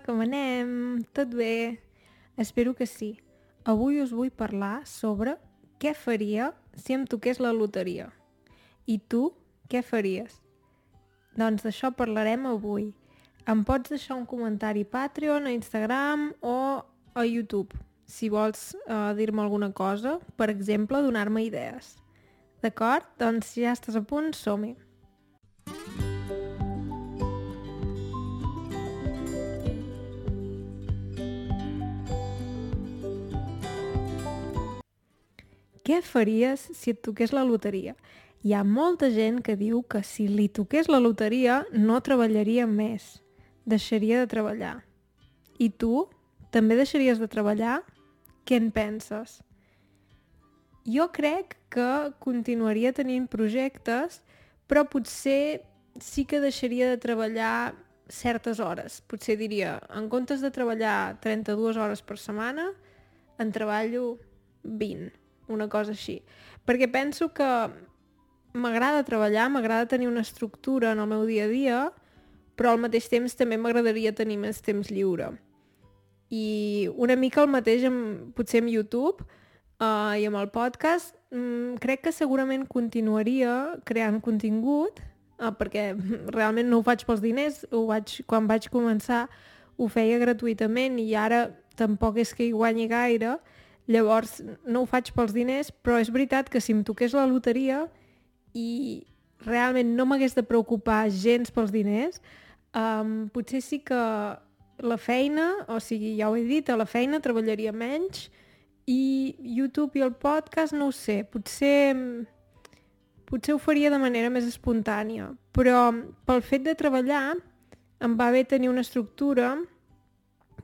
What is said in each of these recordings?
Com anem? Tot bé? Espero que sí. Avui us vull parlar sobre què faria si em toqués la loteria. I tu, què faries? Doncs d'això parlarem avui. Em pots deixar un comentari Patreon, a Instagram o a YouTube, si vols uh, dir-me alguna cosa, per exemple, donar-me idees. D'acord? Doncs ja estàs a punt, som-hi. Què faries si et toqués la loteria? Hi ha molta gent que diu que si li toqués la loteria no treballaria més, deixaria de treballar. I tu? També deixaries de treballar? Què en penses? Jo crec que continuaria tenint projectes, però potser sí que deixaria de treballar certes hores. Potser diria, en comptes de treballar 32 hores per setmana, en treballo 20 una cosa així. Perquè penso que m'agrada treballar, m'agrada tenir una estructura en el meu dia a dia, però al mateix temps també m'agradaria tenir més temps lliure. I una mica el mateix amb, potser amb YouTube uh, i amb el podcast, mm, crec que segurament continuaria creant contingut, uh, perquè realment no ho faig pels diners, ho vaig, quan vaig començar ho feia gratuïtament i ara tampoc és que hi guanyi gaire, Llavors, no ho faig pels diners, però és veritat que si em toqués la loteria i realment no m'hagués de preocupar gens pels diners, um, potser sí que la feina, o sigui, ja ho he dit, a la feina treballaria menys i YouTube i el podcast no ho sé, potser potser ho faria de manera més espontània, però pel fet de treballar em va bé tenir una estructura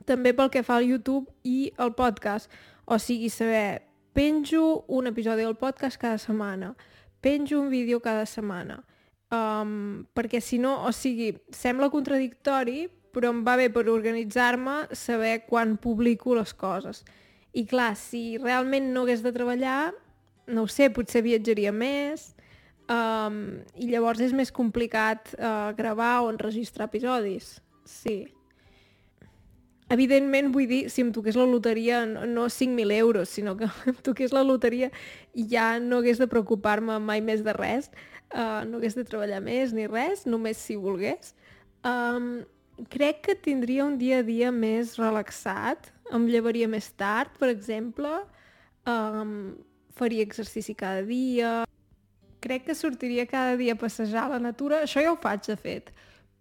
també pel que fa al YouTube i el podcast. O sigui, saber, penjo un episodi del podcast cada setmana, penjo un vídeo cada setmana, um, perquè si no, o sigui, sembla contradictori, però em va bé per organitzar-me saber quan publico les coses. I clar, si realment no hagués de treballar, no ho sé, potser viatjaria més, um, i llavors és més complicat uh, gravar o enregistrar episodis. Sí. Evidentment, vull dir, si em toqués la loteria, no, no 5.000 euros, sinó que em toqués la loteria i ja no hagués de preocupar-me mai més de res, uh, no hagués de treballar més ni res, només si volgués. Um, crec que tindria un dia a dia més relaxat, em llevaria més tard, per exemple, um, faria exercici cada dia, crec que sortiria cada dia a passejar a la natura, això ja ho faig de fet,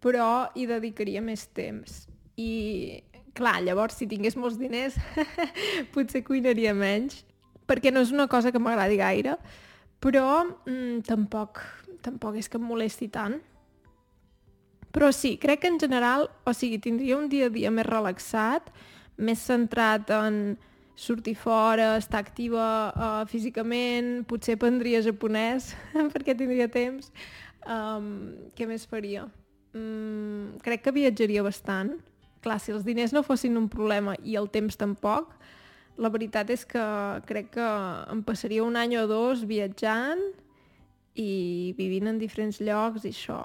però hi dedicaria més temps. I Clar, llavors, si tingués molts diners, potser cuinaria menys, perquè no és una cosa que m'agradi gaire, però mm, tampoc, tampoc és que em molesti tant. Però sí, crec que en general, o sigui, tindria un dia a dia més relaxat, més centrat en sortir fora, estar activa uh, físicament, potser prendria japonès perquè tindria temps. Um, què més faria? Mm, crec que viatjaria bastant clar, si els diners no fossin un problema i el temps tampoc, la veritat és que crec que em passaria un any o dos viatjant i vivint en diferents llocs i això.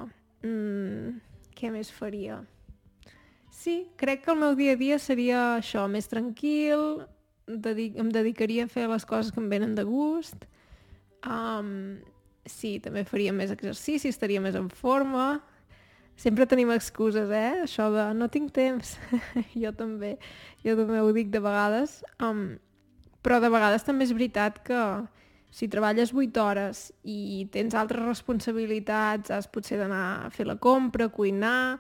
Mm, què més faria? Sí, crec que el meu dia a dia seria això, més tranquil, dedic em dedicaria a fer les coses que em venen de gust, um, sí, també faria més exercici, estaria més en forma, Sempre tenim excuses, eh? Això de no tinc temps. jo també. Jo també ho dic de vegades. Um, però de vegades també és veritat que si treballes 8 hores i tens altres responsabilitats, has potser d'anar a fer la compra, cuinar,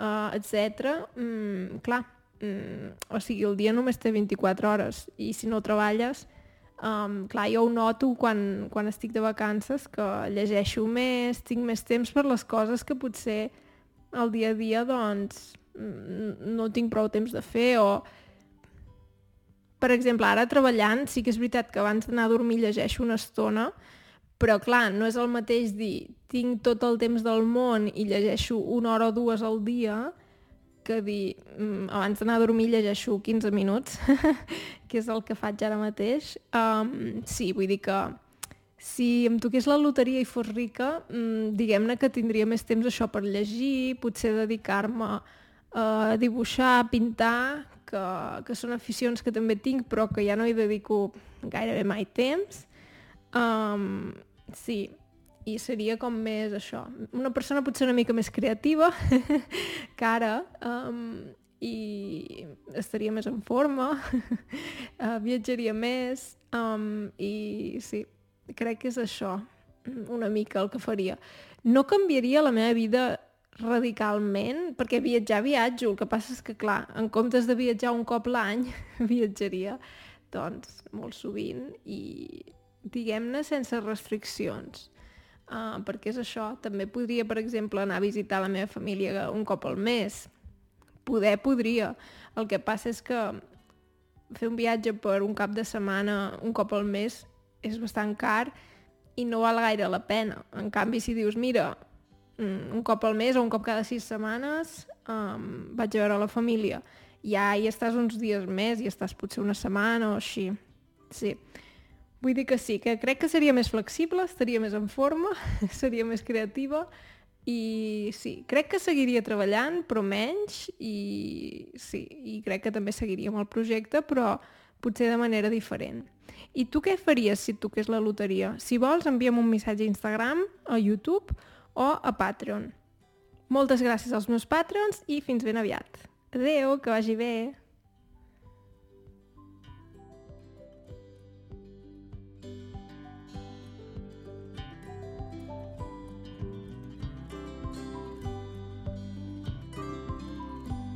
uh, etc. Mm, clar, mm, o sigui, el dia només té 24 hores i si no treballes, um, clar, jo ho noto quan, quan estic de vacances, que llegeixo més, tinc més temps per les coses que potser el dia a dia doncs no tinc prou temps de fer o per exemple, ara treballant sí que és veritat que abans d'anar a dormir llegeixo una estona però clar, no és el mateix dir tinc tot el temps del món i llegeixo una hora o dues al dia que dir mm, abans d'anar a dormir llegeixo 15 minuts que és el que faig ara mateix. Um, sí, vull dir que si em toqués la loteria i fos rica, mmm, diguem-ne que tindria més temps això per llegir, potser dedicar-me uh, dibuixar, pintar, que, que són aficions que també tinc, però que ja no hi dedico gairebé mai temps. Um, sí, i seria com més això. Una persona potser una mica més creativa que ara um, i estaria més en forma, uh, viatjaria més um, i sí, crec que és això una mica el que faria. No canviaria la meva vida radicalment, perquè viatjar viatjo, el que passa és que, clar, en comptes de viatjar un cop l'any, viatjaria, doncs, molt sovint i, diguem-ne, sense restriccions. Uh, perquè és això, també podria, per exemple, anar a visitar la meva família un cop al mes. Poder, podria. El que passa és que fer un viatge per un cap de setmana un cop al mes és bastant car i no val gaire la pena. En canvi, si dius, mira, mm, un cop al mes o un cop cada sis setmanes um, vaig a veure la família, ja hi estàs uns dies més, i estàs potser una setmana o així. Sí. Vull dir que sí, que crec que seria més flexible, estaria més en forma, seria més creativa i sí, crec que seguiria treballant, però menys, i sí, i crec que també seguiria amb el projecte, però potser de manera diferent. I tu què faries si et toqués la loteria? Si vols, envia'm un missatge a Instagram, a YouTube o a Patreon. Moltes gràcies als meus patrons i fins ben aviat. Adeu, que vagi bé!